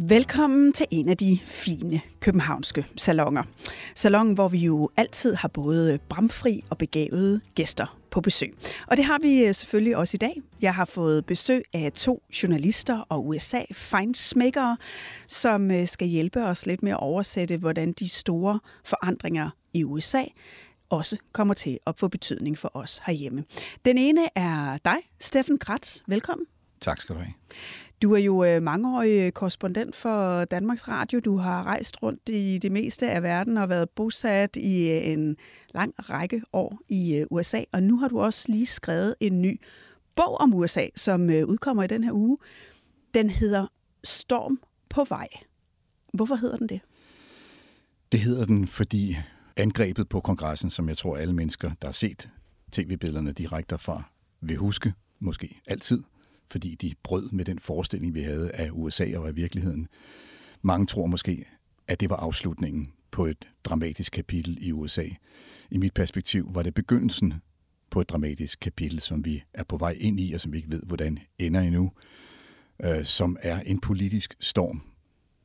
Velkommen til en af de fine københavnske salonger. Salongen, hvor vi jo altid har både bramfri og begavede gæster på besøg. Og det har vi øh, selvfølgelig også i dag. Jeg har fået besøg af to journalister og USA fejnsmækkere, som øh, skal hjælpe os lidt med at oversætte, hvordan de store forandringer i USA også kommer til at få betydning for os herhjemme. Den ene er dig, Steffen Kratz. Velkommen. Tak skal du have. Du er jo øh, mangeårig korrespondent for Danmarks Radio. Du har rejst rundt i det meste af verden og været bosat i øh, en lang række år i øh, USA. Og nu har du også lige skrevet en ny bog om USA, som øh, udkommer i den her uge. Den hedder Storm på vej. Hvorfor hedder den det? Det hedder den, fordi angrebet på kongressen, som jeg tror alle mennesker, der har set tv-billederne direkte fra, vil huske, måske altid – fordi de brød med den forestilling, vi havde af USA og af virkeligheden. Mange tror måske, at det var afslutningen på et dramatisk kapitel i USA. I mit perspektiv var det begyndelsen på et dramatisk kapitel, som vi er på vej ind i, og som vi ikke ved, hvordan ender endnu, øh, som er en politisk storm,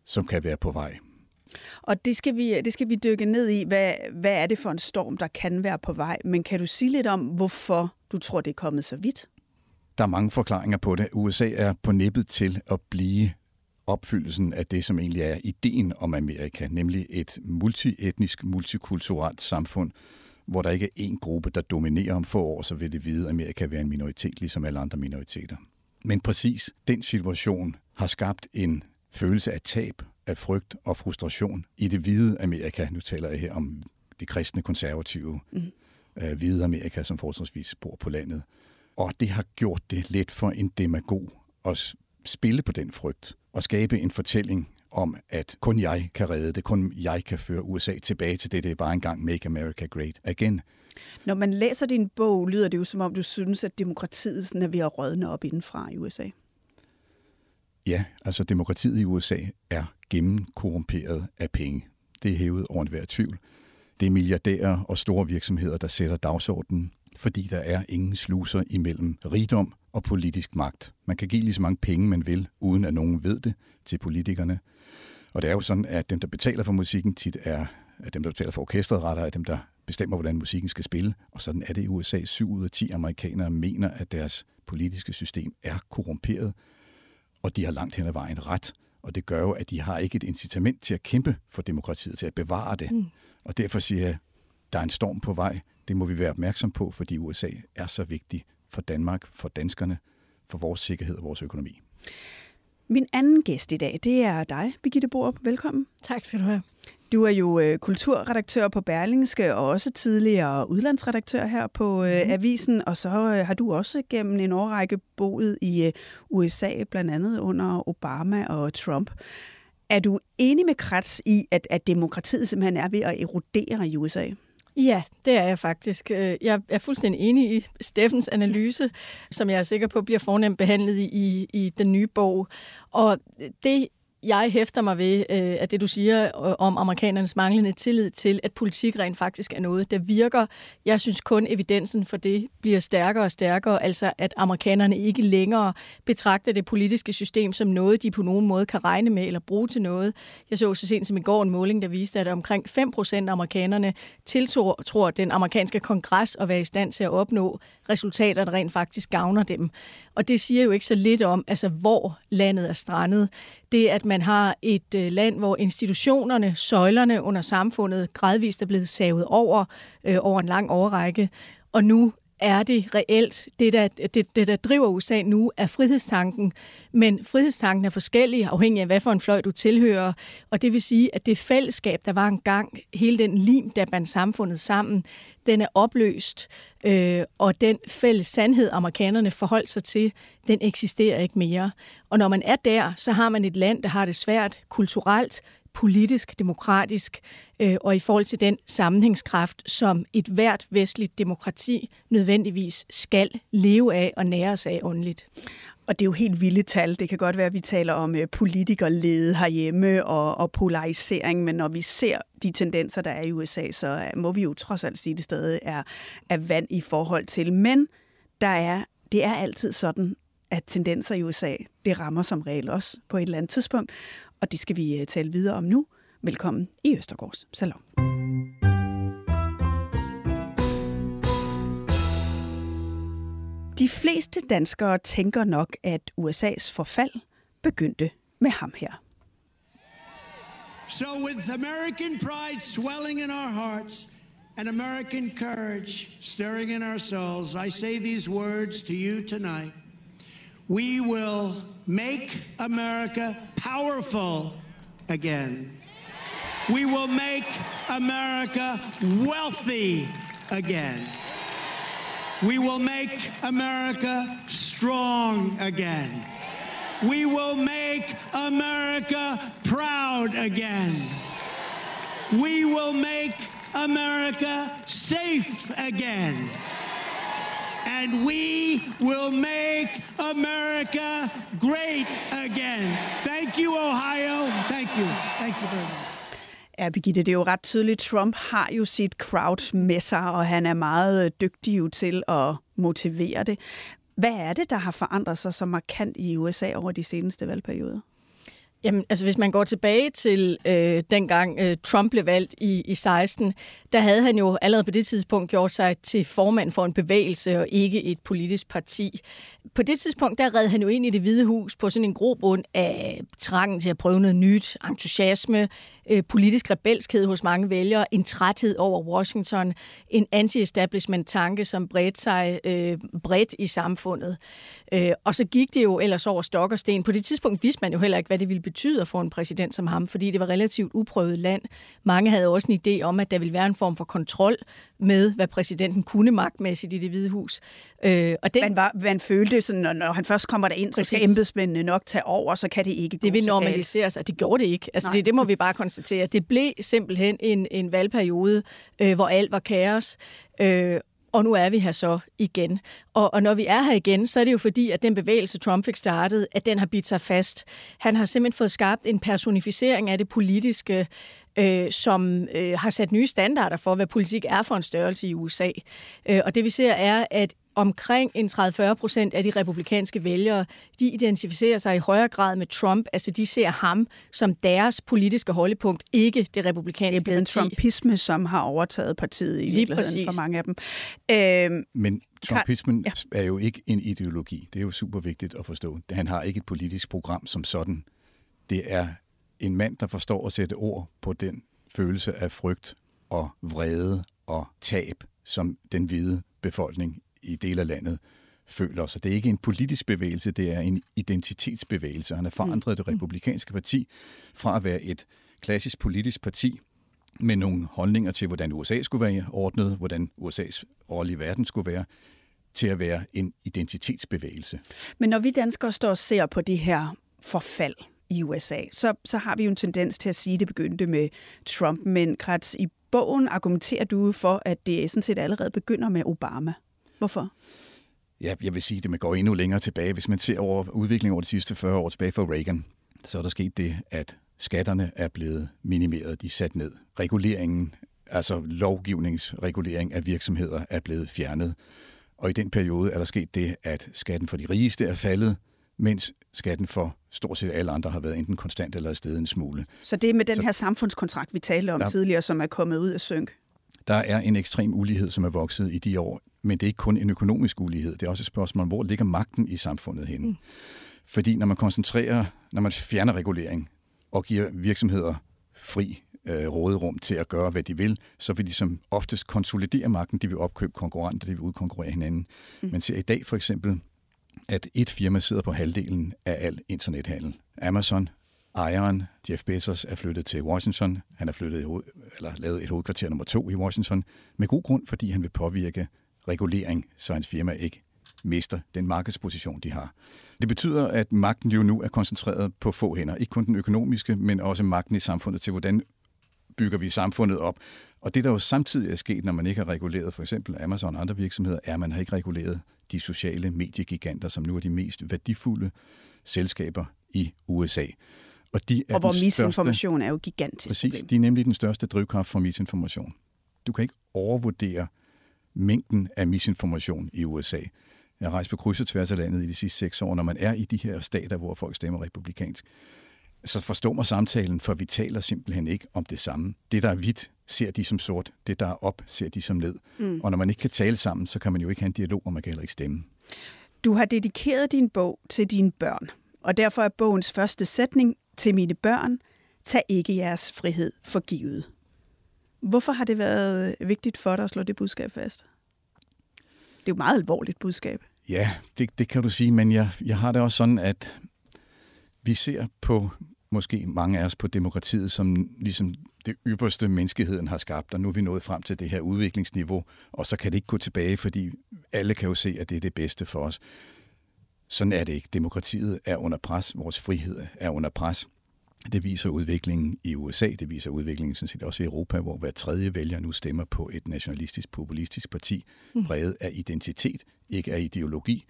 som kan være på vej. Og det skal vi, det skal vi dykke ned i. Hvad, hvad er det for en storm, der kan være på vej? Men kan du sige lidt om, hvorfor du tror, det er kommet så vidt? Der er mange forklaringer på det. USA er på nippet til at blive opfyldelsen af det, som egentlig er ideen om Amerika, nemlig et multietnisk, multikulturelt samfund, hvor der ikke er én gruppe, der dominerer om få år, så vil det vide, at Amerika være en minoritet, ligesom alle andre minoriteter. Men præcis den situation har skabt en følelse af tab, af frygt og frustration i det hvide Amerika. Nu taler jeg her om de kristne konservative mm. øh, hvide Amerika, som forholdsvis bor på landet. Og det har gjort det let for en demagog at spille på den frygt og skabe en fortælling om, at kun jeg kan redde det, kun jeg kan føre USA tilbage til det, det var engang Make America Great Again. Når man læser din bog, lyder det jo som om, du synes, at demokratiet sådan er ved at rådne op indenfra i USA. Ja, altså demokratiet i USA er gennemkorrumperet af penge. Det er hævet over enhver tvivl. Det er milliardærer og store virksomheder, der sætter dagsordenen fordi der er ingen sluser imellem rigdom og politisk magt. Man kan give lige så mange penge, man vil, uden at nogen ved det, til politikerne. Og det er jo sådan, at dem, der betaler for musikken, tit er at dem, der betaler for orkestret, retter er dem, der bestemmer, hvordan musikken skal spille. Og sådan er det i USA. 7 ud af 10 amerikanere mener, at deres politiske system er korrumperet, og de har langt hen ad vejen ret. Og det gør jo, at de har ikke et incitament til at kæmpe for demokratiet, til at bevare det. Mm. Og derfor siger jeg, der er en storm på vej. Det må vi være opmærksom på, fordi USA er så vigtig for Danmark, for danskerne, for vores sikkerhed og vores økonomi. Min anden gæst i dag, det er dig, Birgitte Borup. Velkommen. Tak skal du have. Du er jo øh, kulturredaktør på Berlingske og også tidligere udlandsredaktør her på øh, mm. avisen, og så øh, har du også gennem en årrække boet i øh, USA, blandt andet under Obama og Trump. Er du enig med Kratz i, at, at demokratiet simpelthen er ved at erodere i USA? Ja, det er jeg faktisk. Øh, jeg er fuldstændig enig i Steffens analyse, som jeg er sikker på bliver fornemt behandlet i, i den nye bog. Og det, jeg hæfter mig ved, øh, at det du siger øh, om amerikanernes manglende tillid til, at politik rent faktisk er noget, der virker. Jeg synes kun evidensen for det bliver stærkere og stærkere, altså at amerikanerne ikke længere betragter det politiske system som noget, de på nogen måde kan regne med eller bruge til noget. Jeg så så sent som i går en måling, der viste, at omkring 5 procent af amerikanerne tiltror tror den amerikanske kongres at være i stand til at opnå resultater, der rent faktisk gavner dem. Og det siger jo ikke så lidt om, altså hvor landet er strandet. Det, at man har et øh, land, hvor institutionerne, søjlerne under samfundet gradvist er blevet savet over øh, over en lang årrække, og nu er det reelt. Det der, det, det, der driver USA nu, er frihedstanken. Men frihedstanken er forskellig, afhængig af, hvad for en fløj du tilhører. Og det vil sige, at det fællesskab, der var engang, hele den lim, der bandt samfundet sammen, den er opløst, øh, og den fælles sandhed, amerikanerne forholdt sig til, den eksisterer ikke mere. Og når man er der, så har man et land, der har det svært kulturelt, politisk, demokratisk, øh, og i forhold til den sammenhængskraft, som et hvert vestligt demokrati nødvendigvis skal leve af og nære sig af åndeligt. Og det er jo helt vilde tal. Det kan godt være, at vi taler om øh, politikerlede herhjemme og, og polarisering, men når vi ser de tendenser, der er i USA, så må vi jo trods alt sige, at det stadig er, er vand i forhold til. Men der er, det er altid sådan, at tendenser i USA, det rammer som regel også på et eller andet tidspunkt, og det skal vi øh, tale videre om nu. Velkommen i Østergårds Salon. De fleste danskere tænker nok, at USA's forfald begyndte med ham her. So with American pride swelling in our hearts and American courage stirring in our souls, I say these words to you tonight. We will make America powerful again. We will make America wealthy again. We will make America strong again. We will make America proud again. We will make America safe again. And we will make America great again. Thank you, Ohio. Thank you. Thank you very much. Ja, Birgitte, det er jo ret tydeligt. Trump har jo sit crowd med sig, og han er meget øh, dygtig jo til at motivere det. Hvad er det, der har forandret sig så markant i USA over de seneste valgperioder? Jamen, altså hvis man går tilbage til øh, dengang øh, Trump blev valgt i, i 16, der havde han jo allerede på det tidspunkt gjort sig til formand for en bevægelse og ikke et politisk parti. På det tidspunkt, der red han jo ind i det hvide hus på sådan en grobund af trangen til at prøve noget nyt, entusiasme, øh, politisk rebelskhed hos mange vælgere, en træthed over Washington, en anti-establishment-tanke, som bredte sig øh, bredt i samfundet. Øh, og så gik det jo ellers over stok og sten. På det tidspunkt vidste man jo heller ikke, hvad det ville betyde at få en præsident som ham, fordi det var relativt uprøvet land. Mange havde også en idé om, at der ville være en form for kontrol med, hvad præsidenten kunne magtmæssigt i det hvide hus. Øh, og den, man, var, man følte, sådan, når, når han først kommer derind, præcis. så skal embedsmændene nok tage over, så kan det ikke gå Det vil normaliseres, og det gjorde det ikke. Altså, det, det må vi bare konstatere. Det blev simpelthen en, en valgperiode, øh, hvor alt var kaos. Øh, og nu er vi her så igen. Og, og når vi er her igen, så er det jo fordi, at den bevægelse, Trump fik startet, at den har bidt sig fast. Han har simpelthen fået skabt en personificering af det politiske, øh, som øh, har sat nye standarder for, hvad politik er for en størrelse i USA. Øh, og det vi ser er, at omkring en 30-40 procent af de republikanske vælgere, de identificerer sig i højere grad med Trump. Altså de ser ham som deres politiske holdepunkt, ikke det republikanske parti. Det er blevet parti. en trumpisme, som har overtaget partiet i Lige virkeligheden præcis. for mange af dem. Øh, Men trumpismen ja. er jo ikke en ideologi. Det er jo super vigtigt at forstå. Han har ikke et politisk program som sådan. Det er en mand, der forstår at sætte ord på den følelse af frygt og vrede og tab, som den hvide befolkning i dele af landet føler. Så det er ikke en politisk bevægelse, det er en identitetsbevægelse. Han har forandret det mm. republikanske parti fra at være et klassisk politisk parti med nogle holdninger til, hvordan USA skulle være ordnet, hvordan USA's rolle i verden skulle være, til at være en identitetsbevægelse. Men når vi danskere står og ser på det her forfald i USA, så, så har vi jo en tendens til at sige, at det begyndte med Trump. Men Kratz, i bogen argumenterer du for, at det sådan set allerede begynder med Obama. Hvorfor? Ja, jeg vil sige, at det man går endnu længere tilbage. Hvis man ser over udviklingen over de sidste 40 år tilbage for Reagan, så er der sket det, at skatterne er blevet minimeret, de er sat ned. Reguleringen, altså lovgivningsregulering af virksomheder er blevet fjernet. Og i den periode er der sket det, at skatten for de rigeste er faldet, mens skatten for stort set alle andre har været enten konstant eller stedet en smule. Så det er med den så, her samfundskontrakt, vi talte om der, tidligere, som er kommet ud af synk? Der er en ekstrem ulighed, som er vokset i de år, men det er ikke kun en økonomisk ulighed. Det er også et spørgsmål, hvor ligger magten i samfundet henne? Mm. Fordi når man koncentrerer, når man fjerner regulering og giver virksomheder fri øh, råderum til at gøre, hvad de vil, så vil de som oftest konsolidere magten, de vil opkøbe konkurrenter, de vil udkonkurrere hinanden. Mm. Man ser i dag for eksempel, at et firma sidder på halvdelen af al internethandel. Amazon, ejeren, Jeff Bezos, er flyttet til Washington. Han har flyttet eller lavet et hovedkvarter nummer to i Washington, med god grund, fordi han vil påvirke regulering, så hans firma ikke mister den markedsposition, de har. Det betyder, at magten jo nu er koncentreret på få hænder. Ikke kun den økonomiske, men også magten i samfundet til, hvordan bygger vi samfundet op. Og det, der jo samtidig er sket, når man ikke har reguleret for eksempel Amazon og andre virksomheder, er, at man har ikke reguleret de sociale mediegiganter, som nu er de mest værdifulde selskaber i USA. Og, de er og hvor misinformation største, er jo gigantisk Præcis, problem. de er nemlig den største drivkraft for misinformation. Du kan ikke overvurdere mængden af misinformation i USA. Jeg har rejst på kryds og tværs af landet i de sidste seks år, når man er i de her stater, hvor folk stemmer republikansk. Så forstår mig samtalen, for vi taler simpelthen ikke om det samme. Det, der er hvidt, ser de som sort. Det, der er op, ser de som ned. Mm. Og når man ikke kan tale sammen, så kan man jo ikke have en dialog, og man kan heller ikke stemme. Du har dedikeret din bog til dine børn, og derfor er bogens første sætning til mine børn, tag ikke jeres frihed for givet. Hvorfor har det været vigtigt for dig at slå det budskab fast? Det er jo et meget alvorligt budskab. Ja, det, det kan du sige, men jeg, jeg har det også sådan, at vi ser på, måske mange af os på demokratiet, som ligesom det ypperste menneskeheden har skabt, og nu er vi nået frem til det her udviklingsniveau, og så kan det ikke gå tilbage, fordi alle kan jo se, at det er det bedste for os. Sådan er det ikke. Demokratiet er under pres, vores frihed er under pres. Det viser udviklingen i USA, det viser udviklingen sådan set også i Europa, hvor hver tredje vælger nu stemmer på et nationalistisk, populistisk parti, mm. præget af identitet, ikke af ideologi.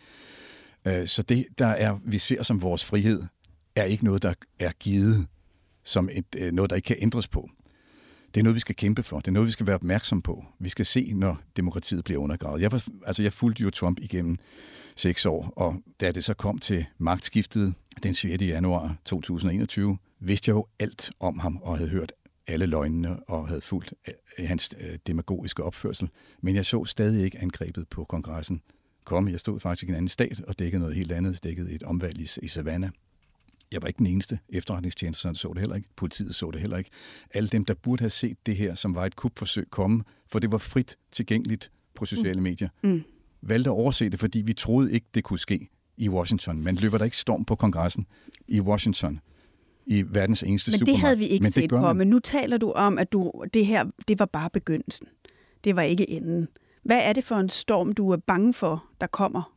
Øh, så det, der er, vi ser som vores frihed, er ikke noget, der er givet som et, øh, noget, der ikke kan ændres på. Det er noget, vi skal kæmpe for. Det er noget, vi skal være opmærksom på. Vi skal se, når demokratiet bliver undergravet. Jeg, var, altså, jeg fulgte jo Trump igennem seks år, og da det så kom til magtskiftet den 6. januar 2021, vidste jeg jo alt om ham og havde hørt alle løgnene og havde fulgt øh, hans øh, demagogiske opførsel. Men jeg så stadig ikke angrebet på kongressen komme. Jeg stod faktisk i en anden stat og dækkede noget helt andet, dækkede et omvalg i, i Savannah. Jeg var ikke den eneste. Efterretningstjenesten så det heller ikke. Politiet så det heller ikke. Alle dem, der burde have set det her, som var et kupforsøg komme, for det var frit tilgængeligt på sociale mm. medier, mm. valgte at overse det, fordi vi troede ikke, det kunne ske i Washington. Man løber der ikke storm på kongressen i Washington i verdens eneste Men det havde vi ikke Men set på. Men nu taler du om, at du, det her det var bare begyndelsen. Det var ikke enden. Hvad er det for en storm, du er bange for, der kommer?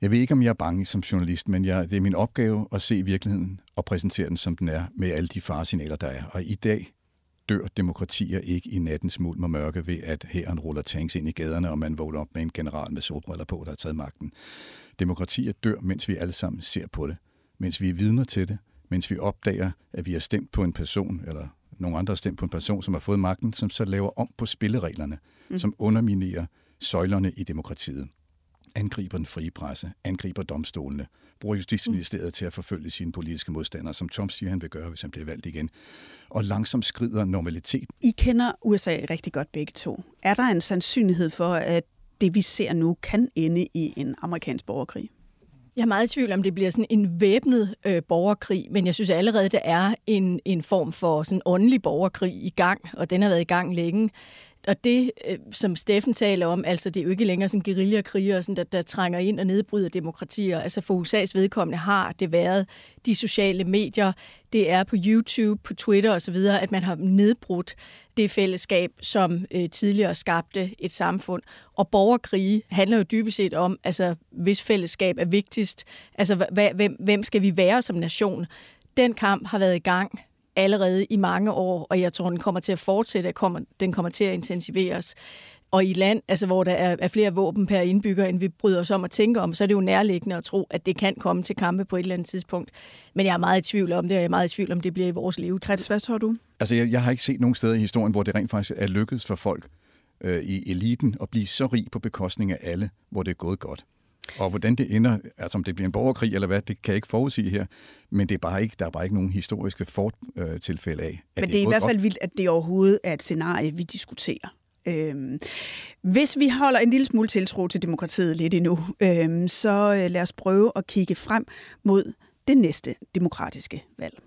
Jeg ved ikke, om jeg er bange som journalist, men jeg, det er min opgave at se virkeligheden og præsentere den, som den er, med alle de faresignaler, der er. Og i dag dør demokratier ikke i nattens mulm og mørke ved, at hæren ruller tanks ind i gaderne, og man vågner op med en general med solbriller på, der har taget magten. Demokratier dør, mens vi alle sammen ser på det, mens vi er vidner til det, mens vi opdager, at vi har stemt på en person, eller nogle andre har stemt på en person, som har fået magten, som så laver om på spillereglerne, mm. som underminerer søjlerne i demokratiet angriber den frie presse, angriber domstolene, bruger Justitsministeriet mm. til at forfølge sine politiske modstandere, som Trump siger, han vil gøre, hvis han bliver valgt igen, og langsomt skrider normalitet. I kender USA rigtig godt begge to. Er der en sandsynlighed for, at det vi ser nu kan ende i en amerikansk borgerkrig? Jeg er meget i tvivl om, det bliver sådan en væbnet øh, borgerkrig, men jeg synes allerede, der er en, en form for sådan åndelig borgerkrig i gang, og den har været i gang længe og det, øh, som Steffen taler om, altså det er jo ikke længere sådan guerillakriger, sådan, der, der trænger ind og nedbryder demokratier. Altså for USA's vedkommende har det været de sociale medier, det er på YouTube, på Twitter osv., at man har nedbrudt det fællesskab, som øh, tidligere skabte et samfund. Og borgerkrige handler jo dybest set om, altså hvis fællesskab er vigtigst, altså hvem, hvem skal vi være som nation? Den kamp har været i gang allerede i mange år, og jeg tror, den kommer til at fortsætte, kommer, den kommer til at intensiveres. Og i land, altså, hvor der er, er flere våben per indbygger, end vi bryder os om at tænke om, så er det jo nærliggende at tro, at det kan komme til kampe på et eller andet tidspunkt. Men jeg er meget i tvivl om det, og jeg er meget i tvivl om, det bliver i vores liv. Krets, hvad tror du? Altså, jeg, jeg har ikke set nogen steder i historien, hvor det rent faktisk er lykkedes for folk øh, i eliten at blive så rig på bekostning af alle, hvor det er gået godt. Og hvordan det ender, altså om det bliver en borgerkrig eller hvad, det kan jeg ikke forudsige her. Men det er bare ikke, der er bare ikke nogen historiske fortilfælde af. At Men det er, i hvert fald vildt, at det overhovedet er et scenarie, vi diskuterer. Øhm, hvis vi holder en lille smule tiltro til demokratiet lidt endnu, øhm, så øh, lad os prøve at kigge frem mod det næste demokratiske valg.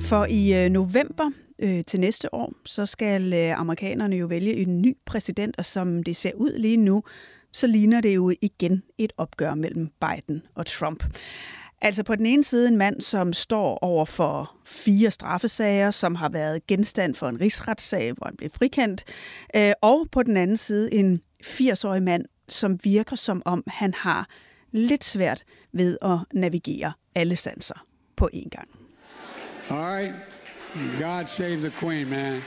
For i øh, november øh, til næste år, så skal øh, amerikanerne jo vælge en ny præsident, og som det ser ud lige nu, så ligner det jo igen et opgør mellem Biden og Trump. Altså på den ene side en mand, som står over for fire straffesager, som har været genstand for en rigsretssag, hvor han blev frikendt, øh, og på den anden side en 80-årig mand, som virker som om han har lidt svært ved at navigere alle sanser på én gang. All right. God save the queen, man.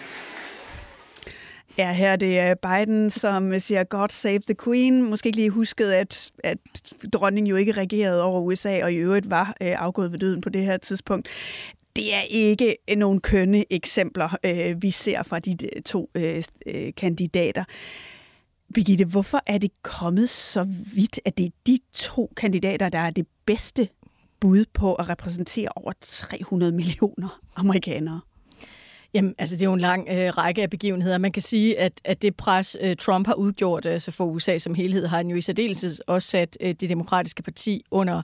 Ja, her det er Biden, som siger, God save the Queen. Måske ikke lige husket, at, at dronningen jo ikke regerede over USA, og i øvrigt var øh, afgået ved døden på det her tidspunkt. Det er ikke øh, nogen kønne eksempler, øh, vi ser fra de øh, to øh, øh, kandidater. Birgitte, hvorfor er det kommet så vidt, at det er de to kandidater, der er det bedste bud på at repræsentere over 300 millioner amerikanere? Jamen, altså det er jo en lang øh, række af begivenheder. Man kan sige, at, at det pres, øh, Trump har udgjort altså for USA som helhed, har han jo i særdeleshed også sat øh, det demokratiske parti under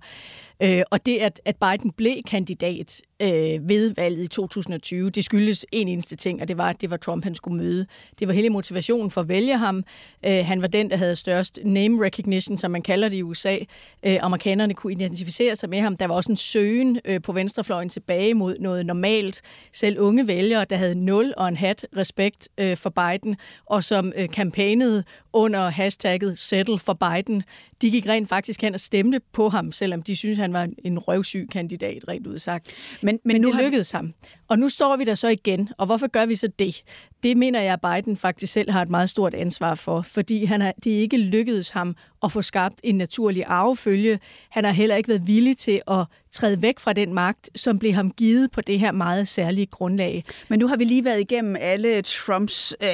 Øh, og det, at, at Biden blev kandidat øh, ved valget i 2020, det skyldes en eneste ting, og det var, at det var Trump, han skulle møde. Det var hele motivationen for at vælge ham. Øh, han var den, der havde størst name recognition, som man kalder det i USA. Øh, amerikanerne kunne identificere sig med ham. Der var også en søgen øh, på venstrefløjen tilbage mod noget normalt. Selv unge vælgere, der havde nul og en hat respekt øh, for Biden, og som øh, kampagnede under hashtagget Settle for Biden, de gik rent faktisk hen og stemte på ham, selvom de synes, han var en røvsyg kandidat, rent udsagt. Men, men, men nu det lykkedes ham. Og nu står vi der så igen, og hvorfor gør vi så det? Det mener jeg, at Biden faktisk selv har et meget stort ansvar for, fordi han har, det ikke lykkedes ham at få skabt en naturlig arvefølge. Han har heller ikke været villig til at træde væk fra den magt, som blev ham givet på det her meget særlige grundlag. Men nu har vi lige været igennem alle Trumps øh,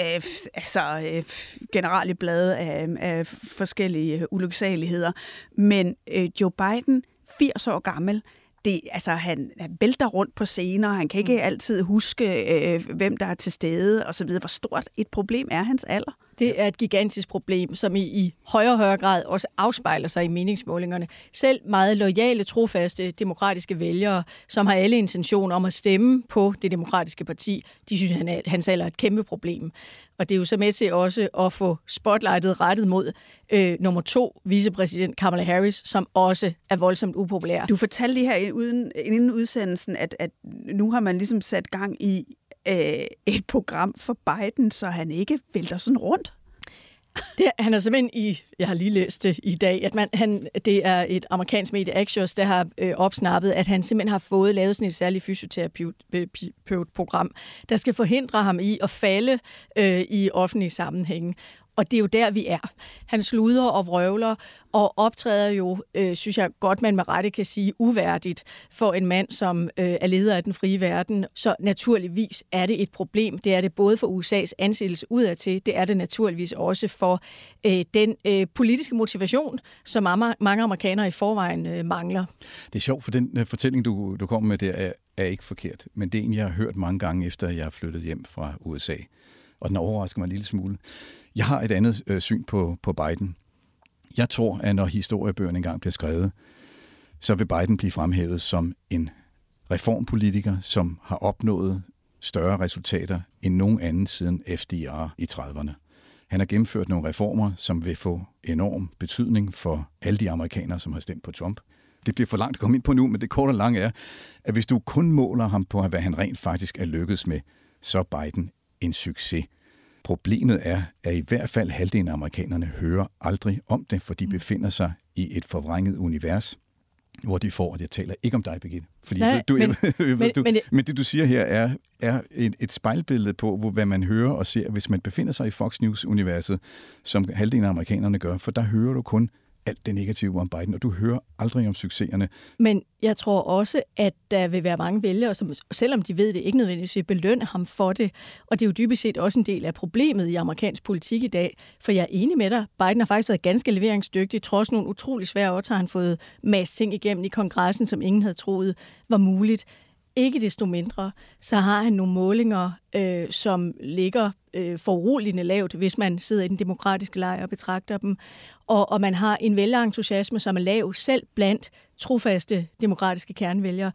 altså, øh, generelle blade af, af forskellige ulyksaligheder. Men øh, Joe Biden, 80 år gammel, det, altså, han, han vælter rundt på scener, han kan ikke mm. altid huske, øh, hvem der er til stede osv. Hvor stort et problem er hans alder? Det er et gigantisk problem, som i, i højere og højere grad også afspejler sig i meningsmålingerne. Selv meget lojale, trofaste demokratiske vælgere, som har alle intentioner om at stemme på det demokratiske parti, de synes, at hans alder er et kæmpe problem. Og det er jo så med til også at få spotlightet rettet mod øh, nummer to, vicepræsident Kamala Harris, som også er voldsomt upopulær. Du fortalte lige her uden, inden udsendelsen, at, at nu har man ligesom sat gang i øh, et program for Biden, så han ikke vælter sådan rundt. Det, han er simpelthen i, jeg har lige læst det i dag, at man, han, det er et amerikansk medie, Axios, der har øh, opsnappet, at han simpelthen har fået lavet sådan et særligt fysioterapeutprogram, øh, der skal forhindre ham i at falde øh, i offentlige sammenhænge. Og det er jo der, vi er. Han sluder og vrøvler og optræder jo, øh, synes jeg godt, man med rette kan sige, uværdigt for en mand, som øh, er leder af den frie verden. Så naturligvis er det et problem. Det er det både for USA's anseelse udadtil, det er det naturligvis også for øh, den øh, politiske motivation, som mange amerikanere i forvejen øh, mangler. Det er sjovt, for den øh, fortælling, du, du kommer med der, er, er ikke forkert. Men det er en, jeg har hørt mange gange, efter jeg er flyttet hjem fra USA. Og den overrasker mig en lille smule. Jeg har et andet øh, syn på, på Biden. Jeg tror, at når historiebøgerne engang bliver skrevet, så vil Biden blive fremhævet som en reformpolitiker, som har opnået større resultater end nogen anden siden FDR i 30'erne. Han har gennemført nogle reformer, som vil få enorm betydning for alle de amerikanere, som har stemt på Trump. Det bliver for langt at komme ind på nu, men det korte og lange er, at hvis du kun måler ham på, hvad han rent faktisk er lykkedes med, så er Biden en succes. Problemet er, at i hvert fald halvdelen af amerikanerne hører aldrig om det, for de mm. befinder sig i et forvrænget univers, hvor de får, at jeg taler ikke om dig, Birgitte. Fordi Nej, du, men, men, du, men, men det, du siger her, er, er et, et spejlbillede på, hvor, hvad man hører og ser, hvis man befinder sig i Fox News-universet, som halvdelen af amerikanerne gør, for der hører du kun alt det negative om Biden, og du hører aldrig om succeserne. Men jeg tror også, at der vil være mange vælgere, som selvom de ved det, ikke nødvendigvis vil belønne ham for det. Og det er jo dybest set også en del af problemet i amerikansk politik i dag. For jeg er enig med dig, Biden har faktisk været ganske leveringsdygtig. Trods nogle utrolig svære år, har han fået masse ting igennem i kongressen, som ingen havde troet var muligt. Ikke desto mindre, så har han nogle målinger, øh, som ligger øh, foruroligende lavt, hvis man sidder i den demokratiske lejr og betragter dem. Og, og man har en vælgerentusiasme, som er lav selv blandt trofaste demokratiske kernevælgere.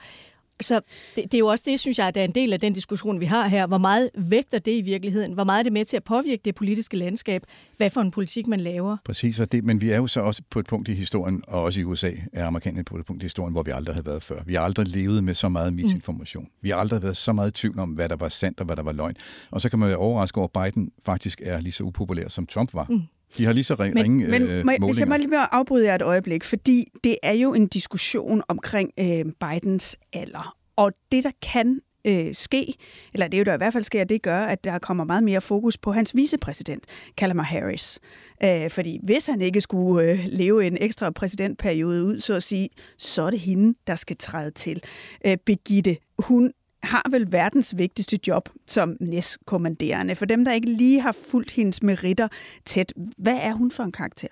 Så det, det er jo også det, synes jeg, der er en del af den diskussion, vi har her. Hvor meget vægter det i virkeligheden? Hvor meget er det med til at påvirke det politiske landskab? Hvad for en politik man laver? Præcis, det, men vi er jo så også på et punkt i historien, og også i USA er amerikanerne på et punkt i historien, hvor vi aldrig har været før. Vi har aldrig levet med så meget misinformation. Mm. Vi har aldrig været så meget i tvivl om, hvad der var sandt og hvad der var løgn. Og så kan man være overrasket over, at Biden faktisk er lige så upopulær, som Trump var. Mm. De har lige så ringe men, men, øh, må, Hvis jeg må lige afbryde jer et øjeblik, fordi det er jo en diskussion omkring øh, Bidens alder. Og det, der kan øh, ske, eller det er jo der i hvert fald sker, det gør, at der kommer meget mere fokus på hans vicepræsident, Kamala Harris. Øh, fordi hvis han ikke skulle øh, leve en ekstra præsidentperiode ud, så at sige, så er det hende, der skal træde til. Øh, Begitte, hun har vel verdens vigtigste job som næstkommanderende. For dem, der ikke lige har fulgt hendes meritter tæt, hvad er hun for en karakter?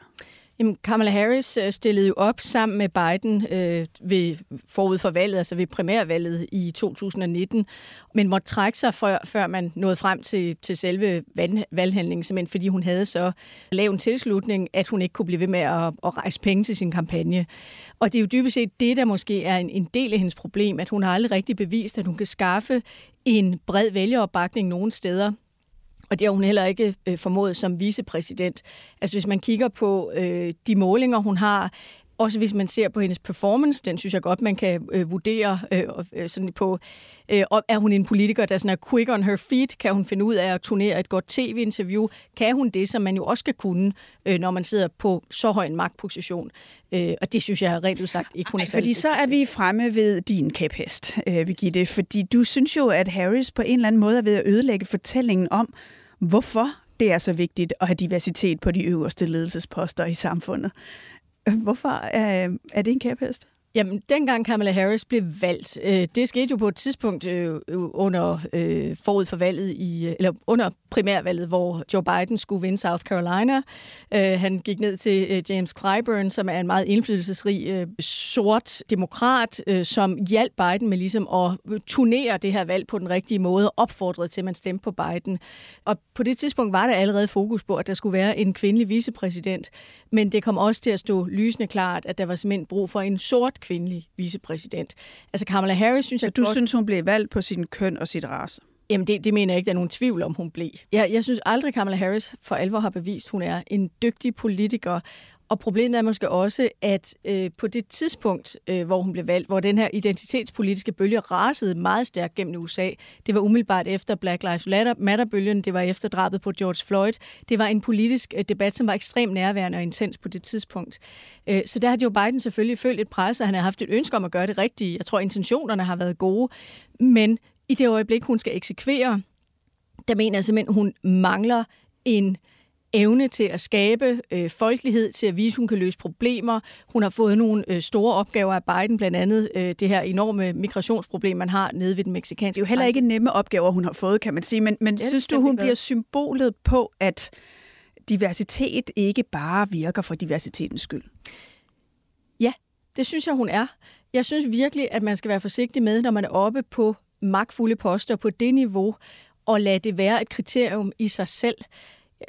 Jamen, Kamala Harris øh, stillede jo op sammen med Biden øh, ved, forud for valget, altså ved primærvalget i 2019, men måtte trække sig, før, før man nåede frem til, til selve valghandlingen, simpelthen fordi hun havde så lav en tilslutning, at hun ikke kunne blive ved med at, at rejse penge til sin kampagne. Og det er jo dybest set det, der måske er en, en del af hendes problem, at hun har aldrig rigtig bevist, at hun kan skaffe en bred vælgeropbakning nogen steder og det har hun heller ikke øh, formået som vicepræsident. Altså hvis man kigger på øh, de målinger, hun har, også hvis man ser på hendes performance, den synes jeg godt, man kan øh, vurdere øh, øh sådan på, øh, er hun en politiker, der sådan er quick on her feet? Kan hun finde ud af at turnere et godt tv-interview? Kan hun det, som man jo også skal kunne, øh, når man sidder på så høj en magtposition? Øh, og det synes jeg rent udsagt ikke, hun er Fordi så er vi fremme ved din kæphest, øh, Birgitte, fordi du synes jo, at Harris på en eller anden måde er ved at ødelægge fortællingen om, hvorfor det er så vigtigt at have diversitet på de øverste ledelsesposter i samfundet. Hvorfor er, øh, er det en kæphest? Jamen, dengang Kamala Harris blev valgt, øh, det skete jo på et tidspunkt øh, øh under øh, forud for valget i, øh, eller under primærvalget, hvor Joe Biden skulle vinde South Carolina. Øh, han gik ned til øh, James Clyburn, som er en meget indflydelsesrig øh, sort demokrat, øh, som hjalp Biden med ligesom at øh, turnere det her valg på den rigtige måde, opfordrede til, at man stemte på Biden. Og på det tidspunkt var der allerede fokus på, at der skulle være en kvindelig vicepræsident, men det kom også til at stå lysende klart, at der var simpelthen brug for en sort kvindelig vicepræsident. Altså Kamala Harris synes Så jeg du godt... synes, hun blev valgt på sin køn og sit race? Jamen, det, det mener jeg ikke, der er nogen tvivl om, hun blev. Jeg, jeg synes aldrig, Kamala Harris for alvor har bevist, hun er en dygtig politiker, og problemet er måske også, at øh, på det tidspunkt, øh, hvor hun blev valgt, hvor den her identitetspolitiske bølge rasede meget stærkt gennem USA, det var umiddelbart efter Black Lives Matter-bølgen, det var efter drabet på George Floyd. Det var en politisk øh, debat, som var ekstremt nærværende og intens på det tidspunkt. Øh, så der har Joe Biden selvfølgelig følt et pres, og han har haft et ønske om at gøre det rigtige. Jeg tror, intentionerne har været gode, men i det øjeblik, hun skal eksekvere, der mener jeg simpelthen, hun mangler en evne til at skabe øh, folkelighed, til at vise, at hun kan løse problemer. Hun har fået nogle øh, store opgaver af Biden, blandt andet øh, det her enorme migrationsproblem, man har nede ved den meksikanske Det er jo heller ikke nemme opgaver, hun har fået, kan man sige. Men, men ja, synes du, hun bliver symbolet på, at diversitet ikke bare virker for diversitetens skyld? Ja, det synes jeg, hun er. Jeg synes virkelig, at man skal være forsigtig med, når man er oppe på magtfulde poster på det niveau, og lade det være et kriterium i sig selv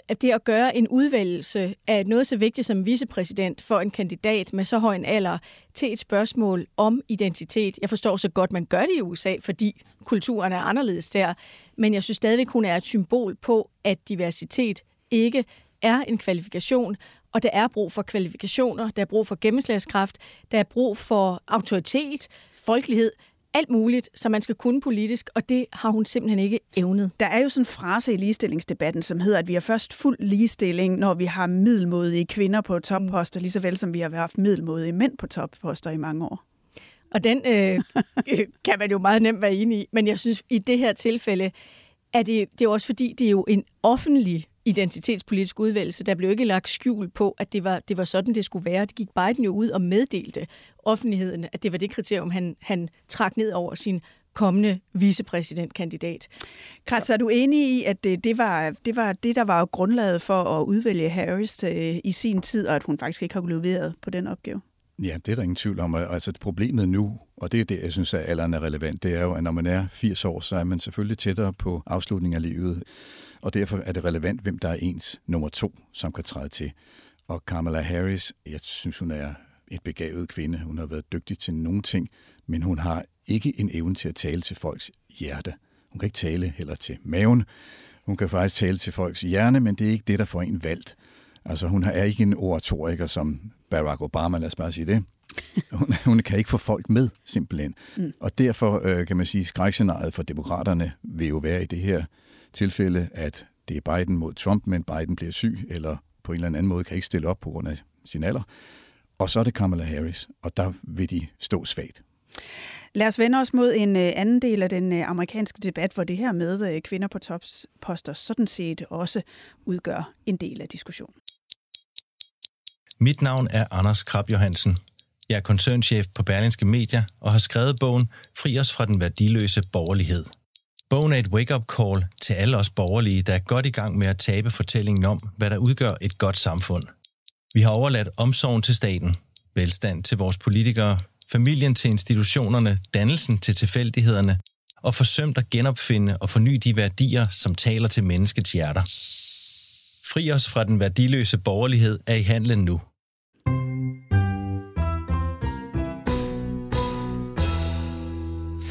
at det at gøre en udvælgelse af noget så vigtigt som vicepræsident for en kandidat med så høj en alder til et spørgsmål om identitet. Jeg forstår så godt, man gør det i USA, fordi kulturen er anderledes der, men jeg synes stadigvæk, hun er et symbol på, at diversitet ikke er en kvalifikation, og der er brug for kvalifikationer, der er brug for gennemslagskraft, der er brug for autoritet, folkelighed, alt muligt, som man skal kunne politisk, og det har hun simpelthen ikke evnet. Der er jo sådan en frase i ligestillingsdebatten, som hedder, at vi har først fuld ligestilling, når vi har middelmodige kvinder på topposter, lige så vel som vi har haft middelmodige mænd på topposter i mange år. Og den øh, kan man jo meget nemt være enig i, men jeg synes, i det her tilfælde, er det, det er også fordi, det er jo en offentlig identitetspolitisk udvalgelse. Der blev ikke lagt skjul på, at det var, det var sådan, det skulle være. Det gik Biden jo ud og meddelte offentligheden, at det var det kriterium, han, han trak ned over sin kommende vicepræsidentkandidat. Kratz, er du enig i, at det, det, var, det var det, der var grundlaget for at udvælge Harris til, øh, i sin tid, og at hun faktisk ikke har leveret på den opgave? Ja, det er der ingen tvivl om. Altså problemet nu, og det er det, jeg synes, at alderen er relevant, det er jo, at når man er 80 år, så er man selvfølgelig tættere på afslutningen af livet og derfor er det relevant, hvem der er ens nummer to, som kan træde til. Og Kamala Harris, jeg synes, hun er et begavet kvinde. Hun har været dygtig til nogle ting, men hun har ikke en evne til at tale til folks hjerte. Hun kan ikke tale heller til maven. Hun kan faktisk tale til folks hjerne, men det er ikke det, der får en valgt. Altså hun er ikke en oratoriker som Barack Obama, lad os bare sige det. Hun, hun kan ikke få folk med, simpelthen. Mm. Og derfor øh, kan man sige, at skrækscenariet for demokraterne vil jo være i det her tilfælde, at det er Biden mod Trump, men Biden bliver syg, eller på en eller anden måde kan ikke stille op på grund af sin alder. Og så er det Kamala Harris, og der vil de stå svagt. Lad os vende os mod en øh, anden del af den øh, amerikanske debat, hvor det her med øh, kvinder på topposter sådan set også udgør en del af diskussionen. Mit navn er Anders Krab Johansen. Jeg er koncernchef på Berlingske Media og har skrevet bogen Fri os fra den værdiløse borgerlighed. Bogen er et wake-up call til alle os borgerlige, der er godt i gang med at tabe fortællingen om, hvad der udgør et godt samfund. Vi har overladt omsorgen til staten, velstand til vores politikere, familien til institutionerne, dannelsen til tilfældighederne, og forsømt at genopfinde og forny de værdier, som taler til menneskets hjerter. Fri os fra den værdiløse borgerlighed er i handlen nu.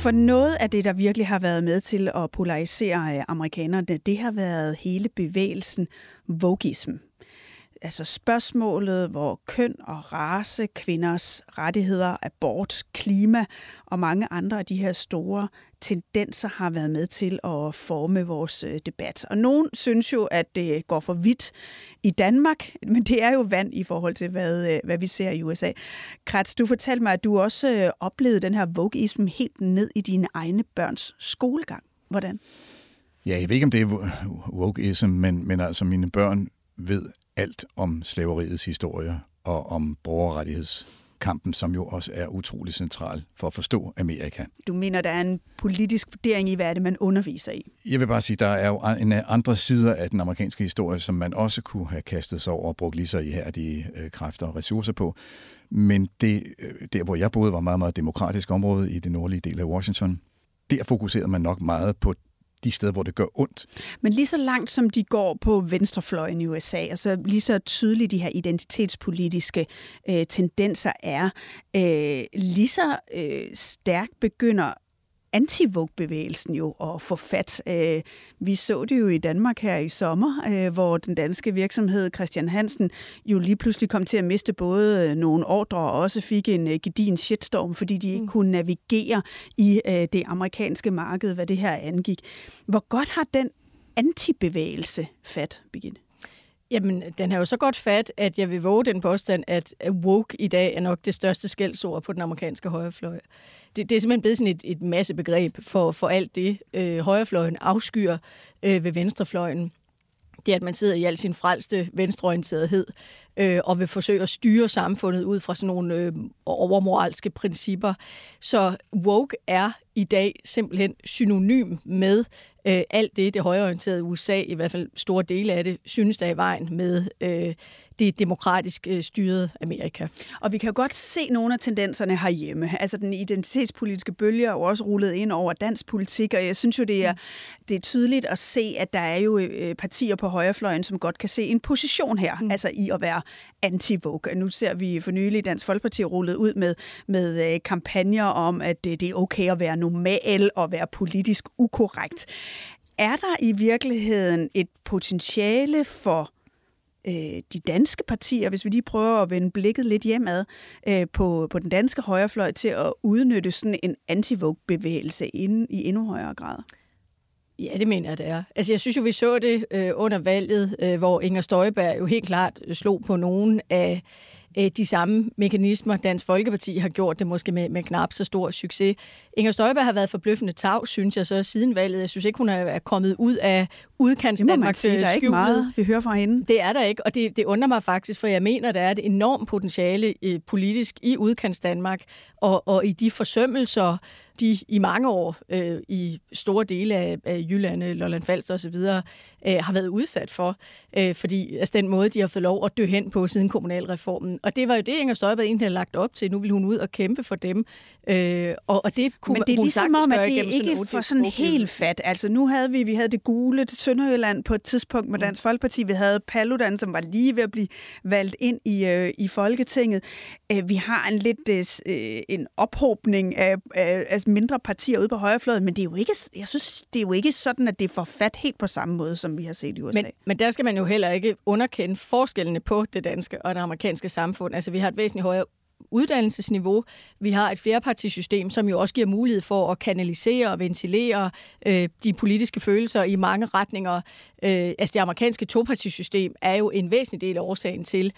For noget af det, der virkelig har været med til at polarisere øh, amerikanerne, det har været hele bevægelsen vogism altså spørgsmålet, hvor køn og race, kvinders rettigheder, abort, klima og mange andre af de her store tendenser har været med til at forme vores øh, debat. Og nogen synes jo, at det går for vidt i Danmark, men det er jo vand i forhold til, hvad, øh, hvad vi ser i USA. Kratz, du fortalte mig, at du også øh, oplevede den her vogueism helt ned i dine egne børns skolegang. Hvordan? Ja, jeg ved ikke, om det er wokeism, men, men altså mine børn ved alt om slaveriets historie og om borgerrettighedskampen, som jo også er utrolig central for at forstå Amerika. Du mener, der er en politisk vurdering i, hvad er det, man underviser i? Jeg vil bare sige, der er jo en andre sider af den amerikanske historie, som man også kunne have kastet sig over og brugt lige så ihærdige øh, kræfter og ressourcer på. Men det, øh, der, hvor jeg boede, var meget, meget demokratisk område i det nordlige del af Washington. Der fokuserede man nok meget på de steder, hvor det gør ondt. Men lige så langt som de går på venstrefløjen i USA, altså lige så tydeligt de her identitetspolitiske øh, tendenser er, øh, lige så øh, stærkt begynder anti bevægelsen jo at få fat. Øh, vi så det jo i Danmark her i sommer, øh, hvor den danske virksomhed Christian Hansen jo lige pludselig kom til at miste både nogle ordre og også fik en øh, gedin shitstorm, fordi de ikke mm. kunne navigere i det amerikanske marked, hvad det her angik. Hvor godt har den antibevægelse fat, Birgitte? Jamen, den har jo så godt fat, at jeg vil våge den påstand, at woke i dag er nok det største skældsord på den amerikanske højrefløj det, det er simpelthen blevet sådan et, et masse begreb for, for alt det, øh, højrefløjen afskyr øh, ved venstrefløjen. Det er, at man sidder i al sin frelste venstreorienterethed øh, og vil forsøge at styre samfundet ud fra sådan nogle øh, overmoralske principper. Så woke er i dag simpelthen synonym med øh, alt det, det højreorienterede USA, i hvert fald store dele af det, synes der er i vejen med øh, det demokratisk øh, styrede Amerika. Og vi kan jo godt se nogle af tendenserne herhjemme. Altså den identitetspolitiske bølge er jo også rullet ind over dansk politik, og jeg synes jo, det er, det er tydeligt at se, at der er jo øh, partier på højrefløjen, som godt kan se en position her, mm. altså i at være anti-vogue. Nu ser vi for nylig Dansk Folkeparti rullet ud med, med øh, kampagner om, at det er okay at være normal og være politisk ukorrekt. Er der i virkeligheden et potentiale for øh, de danske partier, hvis vi lige prøver at vende blikket lidt hjemad øh, på, på den danske højrefløj til at udnytte sådan en anti bevægelse inden, i endnu højere grad? Ja, det mener jeg, det er. Altså, jeg synes jo, vi så det øh, under valget, øh, hvor Inger Støjberg jo helt klart slog på nogen af øh, de samme mekanismer. Dansk Folkeparti har gjort det måske med, med knap så stor succes. Inger Støjberg har været forbløffende tav, synes jeg så, siden valget. Jeg synes ikke, hun er kommet ud af udkants Danmarks sige, der er ikke meget, vi hører fra hende. Det er der ikke, og det, det undrer mig faktisk, for jeg mener, der er et enormt potentiale øh, politisk i udkants Danmark, og, og i de forsømmelser, de i mange år øh, i store dele af, af Jylland, Lolland Falster osv. Øh, har været udsat for, øh, fordi altså den måde, de har fået lov at dø hen på siden kommunalreformen. Og det var jo det, Inger Støjberg egentlig havde lagt op til. Nu vil hun ud og kæmpe for dem. Øh, og, og det kunne Men det er hun ligesom om, at det ikke sådan for sådan helt fat. Altså nu havde vi, vi havde det gule Sønderjylland på et tidspunkt med mm. Dansk Folkeparti. Vi havde Paludan, som var lige ved at blive valgt ind i, øh, i Folketinget. Øh, vi har en lidt øh, en ophobning af, af, af mindre partier ude på højrefløjen, men det er jo ikke, jeg synes, det er jo ikke sådan, at det får fat helt på samme måde, som vi har set i USA. Men, men der skal man jo heller ikke underkende forskellene på det danske og det amerikanske samfund. Altså, vi har et væsentligt højere uddannelsesniveau. Vi har et flerpartisystem, som jo også giver mulighed for at kanalisere og ventilere øh, de politiske følelser i mange retninger. Øh, altså det amerikanske topartisystem er jo en væsentlig del af årsagen til,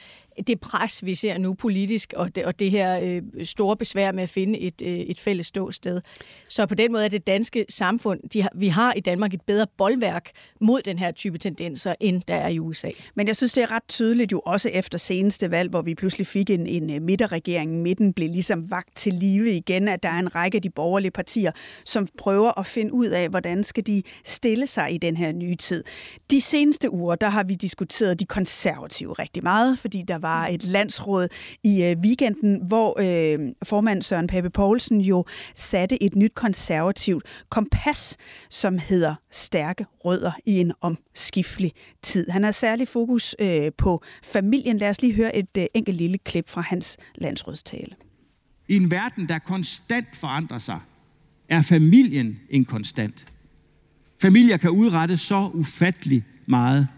det pres, vi ser nu politisk, og det, og det her øh, store besvær med at finde et, øh, et fælles ståsted. Så på den måde er det danske samfund, de har, vi har i Danmark et bedre boldværk mod den her type tendenser, end der er i USA. Men jeg synes, det er ret tydeligt jo også efter seneste valg, hvor vi pludselig fik en, en øh, midterregering. Midten blev ligesom vagt til live igen, at der er en række af de borgerlige partier, som prøver at finde ud af, hvordan skal de stille sig i den her nye tid. De seneste uger, der har vi diskuteret de konservative rigtig meget, fordi der var et landsråd i øh, weekenden, hvor øh, formand Søren Pape Poulsen jo satte et nyt konservativt kompas, som hedder Stærke Rødder i en omskiftelig tid. Han har særlig fokus øh, på familien. Lad os lige høre et øh, enkelt lille klip fra hans landsrådstale. I en verden, der konstant forandrer sig, er familien en konstant. Familier kan udrette så ufattelig meget,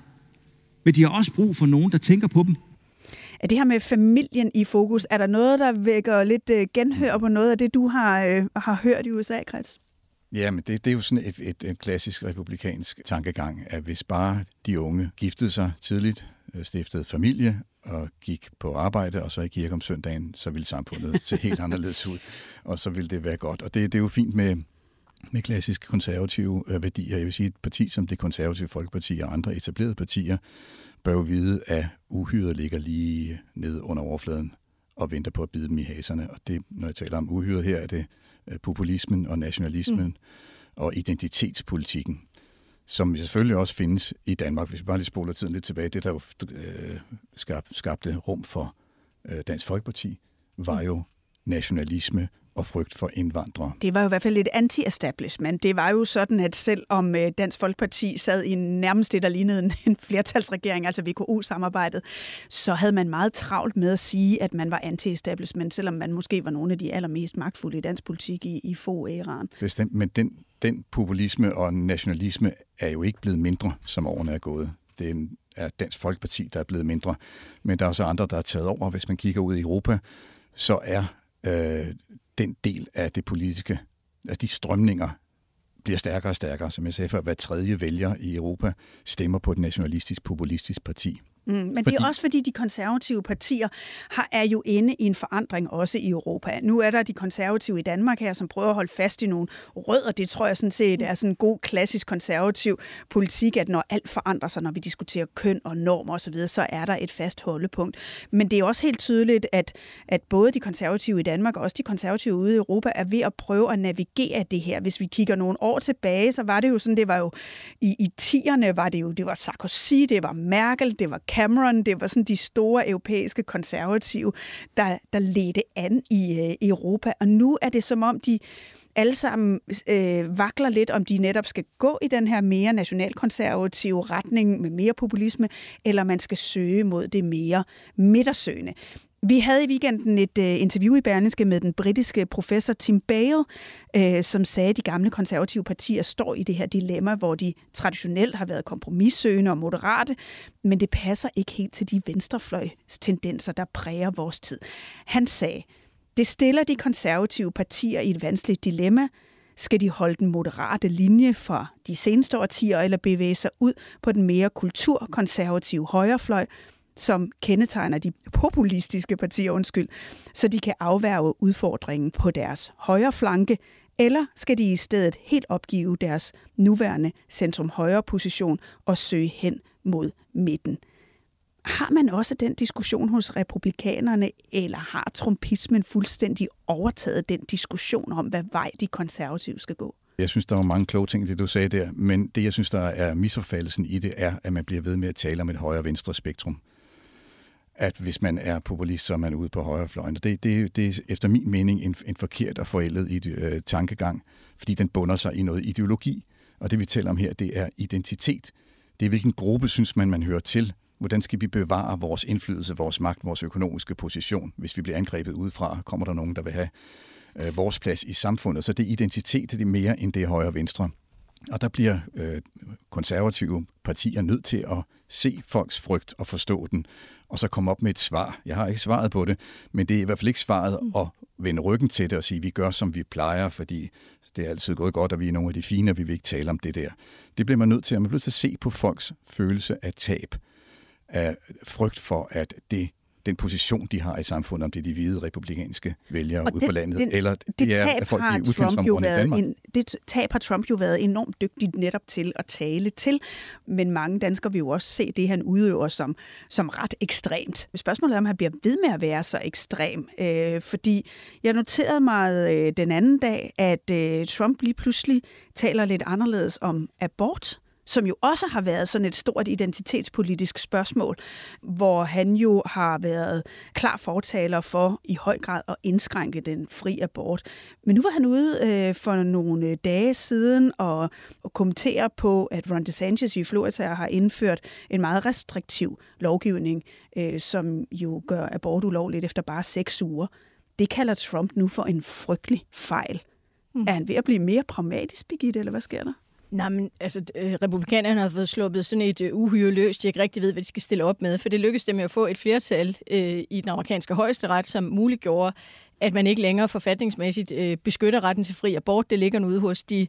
men de har også brug for nogen, der tænker på dem. Er det her med familien i fokus, er der noget, der vækker lidt øh, genhør på noget af det, du har, øh, har hørt i USA, Chris? Ja, men det, det er jo sådan et, et, et klassisk republikansk tankegang, at hvis bare de unge giftede sig tidligt, øh, stiftede familie og gik på arbejde og så i kirke om søndagen, så ville samfundet se helt anderledes ud, og så ville det være godt. Og det, det er jo fint med, med klassiske konservative øh, værdier. Jeg vil sige, et parti som det konservative Folkeparti og andre etablerede partier bør jo vide, at uhyret ligger lige nede under overfladen og venter på at bide dem i haserne. Og det, når jeg taler om uhyret her, er det øh, populismen og nationalismen mm. og identitetspolitikken, som selvfølgelig også findes i Danmark. Hvis vi bare lige spoler tiden lidt tilbage, det der jo øh, skabte rum for øh, Dansk Folkeparti, var mm. jo nationalisme og frygt for indvandrere. Det var jo i hvert fald et anti-establishment. Det var jo sådan, at selv om øh, Dansk Folkeparti sad i nærmest det, der lignede en flertalsregering, altså VKO-samarbejdet, så havde man meget travlt med at sige, at man var anti-establishment, selvom man måske var nogle af de allermest magtfulde i dansk politik i, i få æraen. Bestemt, men den, den populisme og nationalisme er jo ikke blevet mindre, som årene er gået. Det er Dansk Folkeparti, der er blevet mindre, men der er også andre, der er taget over. Hvis man kigger ud i Europa, så er øh, den del af det politiske, altså de strømninger, bliver stærkere og stærkere. Som jeg sagde før, hver tredje vælger i Europa stemmer på et nationalistisk-populistisk parti. Mm, men fordi... det er også fordi, de konservative partier har, er jo inde i en forandring også i Europa. Nu er der de konservative i Danmark her, som prøver at holde fast i nogle rødder. Det tror jeg sådan set er sådan en god klassisk konservativ politik, at når alt forandrer sig, når vi diskuterer køn og normer osv., så er der et fast holdepunkt. Men det er også helt tydeligt, at, at både de konservative i Danmark og også de konservative ude i Europa er ved at prøve at navigere det her. Hvis vi kigger nogle år tilbage, så var det jo sådan, det var jo i, i tierne var det jo, det var Sarkozy, det var Merkel, det var Cameron, det var sådan de store europæiske konservative, der, der ledte an i øh, Europa. Og nu er det som om, de alle sammen øh, vakler lidt, om de netop skal gå i den her mere nationalkonservative retning med mere populisme, eller man skal søge mod det mere midtersøgende. Vi havde i weekenden et øh, interview i Berlingske med den britiske professor Tim Bale, øh, som sagde, at de gamle konservative partier står i det her dilemma, hvor de traditionelt har været kompromissøgende og moderate, men det passer ikke helt til de venstrefløjs tendenser, der præger vores tid. Han sagde, det stiller de konservative partier i et vanskeligt dilemma. Skal de holde den moderate linje fra de seneste årtier, eller bevæge sig ud på den mere kulturkonservative højrefløj, som kendetegner de populistiske partier, undskyld, så de kan afværge udfordringen på deres højre flanke, eller skal de i stedet helt opgive deres nuværende centrum-højre position og søge hen mod midten? Har man også den diskussion hos republikanerne, eller har trumpismen fuldstændig overtaget den diskussion om, hvad vej de konservative skal gå? Jeg synes, der var mange kloge ting i det, du sagde der, men det, jeg synes, der er misopfattelsen i det, er, at man bliver ved med at tale om et højre-venstre spektrum at hvis man er populist, så er man ude på højrefløjen. Det, det, det er efter min mening en, en forkert og forældet øh, tankegang, fordi den bunder sig i noget ideologi. Og det vi taler om her, det er identitet. Det er hvilken gruppe synes man, man hører til. Hvordan skal vi bevare vores indflydelse, vores magt, vores økonomiske position? Hvis vi bliver angrebet udefra, kommer der nogen, der vil have øh, vores plads i samfundet. Så det er identitet, det er mere end det højre og venstre. Og der bliver øh, konservative partier nødt til at se folks frygt og forstå den, og så komme op med et svar. Jeg har ikke svaret på det, men det er i hvert fald ikke svaret mm. at vende ryggen til det og sige, at vi gør, som vi plejer, fordi det er altid gået godt, og vi er nogle af de fine, og vi vil ikke tale om det der. Det bliver man nødt til, at man bliver nødt til at se på folks følelse af tab, af frygt for, at det den position, de har i samfundet, om det er de hvide republikanske vælgere ude på landet, den, eller det de er at folk i udkantsområderne i Danmark. En, det tab har Trump jo været enormt dygtig netop til at tale til, men mange danskere vil jo også se det, han udøver som, som ret ekstremt. Spørgsmålet er, om han bliver ved med at være så ekstrem, øh, fordi jeg noterede mig øh, den anden dag, at øh, Trump lige pludselig taler lidt anderledes om abort, som jo også har været sådan et stort identitetspolitisk spørgsmål, hvor han jo har været klar fortaler for i høj grad at indskrænke den fri abort. Men nu var han ude øh, for nogle dage siden og, og kommentere på, at Ron DeSantis i Florida har indført en meget restriktiv lovgivning, øh, som jo gør abort ulovligt efter bare seks uger. Det kalder Trump nu for en frygtelig fejl. Mm. Er han ved at blive mere pragmatisk, Birgitte, eller hvad sker der? Nej, men altså, øh, republikanerne har fået sluppet sådan et uh, uhyre løs, de ikke rigtig ved, hvad de skal stille op med, for det lykkedes dem at få et flertal øh, i den amerikanske højesteret, som muliggjorde, at man ikke længere forfatningsmæssigt øh, beskytter retten til fri abort. Det ligger nu ude hos de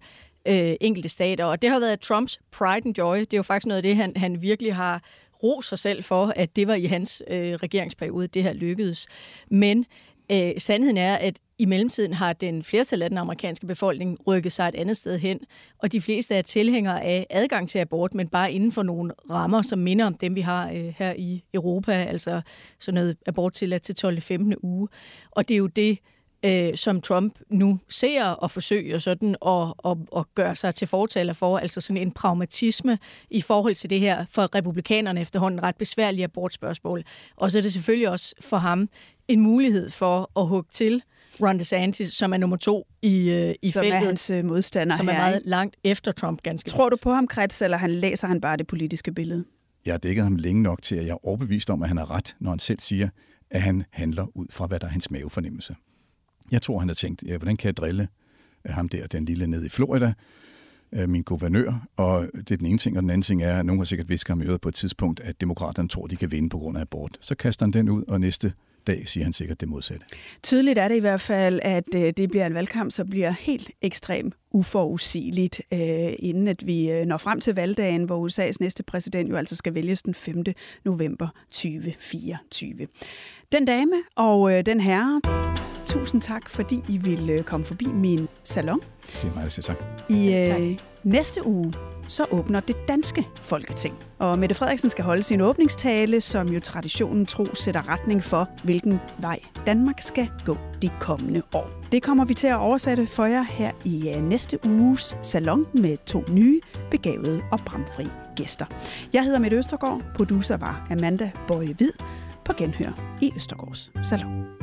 øh, enkelte stater, og det har været Trumps pride and joy. Det er jo faktisk noget af det, han, han virkelig har ros sig selv for, at det var i hans øh, regeringsperiode, det her lykkedes. Men øh, sandheden er, at i mellemtiden har den flertal af den amerikanske befolkning rykket sig et andet sted hen, og de fleste er tilhængere af adgang til abort, men bare inden for nogle rammer, som minder om dem, vi har øh, her i Europa, altså sådan noget abort til til 12. 15. uge. Og det er jo det, øh, som Trump nu ser og forsøger sådan at, at, at gøre sig til fortaler for, altså sådan en pragmatisme i forhold til det her for republikanerne efterhånden ret besværlige abortspørgsmål. Og så er det selvfølgelig også for ham en mulighed for at hugge til Ron DeSantis, som er nummer to i, øh, i som feltet. Som er hans øh, modstander Som her, er meget ikke? langt efter Trump, ganske Tror du på ham, Krets, eller han læser han bare det politiske billede? Jeg har dækket ham længe nok til, at jeg er overbevist om, at han har ret, når han selv siger, at han handler ud fra, hvad der er hans mavefornemmelse. Jeg tror, han har tænkt, ja, hvordan kan jeg drille øh, ham der, den lille nede i Florida, øh, min guvernør, og det er den ene ting, og den anden ting er, at nogen har sikkert visket ham i øret på et tidspunkt, at demokraterne tror, de kan vinde på grund af abort. Så kaster han den ud, og næste dag siger han sikkert det modsatte. Tydeligt er det i hvert fald, at øh, det bliver en valgkamp, som bliver helt ekstremt uforudsigeligt, øh, inden at vi øh, når frem til valgdagen, hvor USA's næste præsident jo altså skal vælges den 5. november 2024. Den dame og øh, den herre, tusind tak, fordi I ville komme forbi min salon. Det er siger tak. I øh, næste uge, så åbner det danske Folketing. Og Mette Frederiksen skal holde sin åbningstale, som jo traditionen tro sætter retning for, hvilken vej Danmark skal gå de kommende år. Det kommer vi til at oversætte for jer her i øh, næste uges salon med to nye, begavede og bramfri gæster. Jeg hedder Mette Østergaard, producer var Amanda Bøje Hvid, på genhør i Østergaards Salon.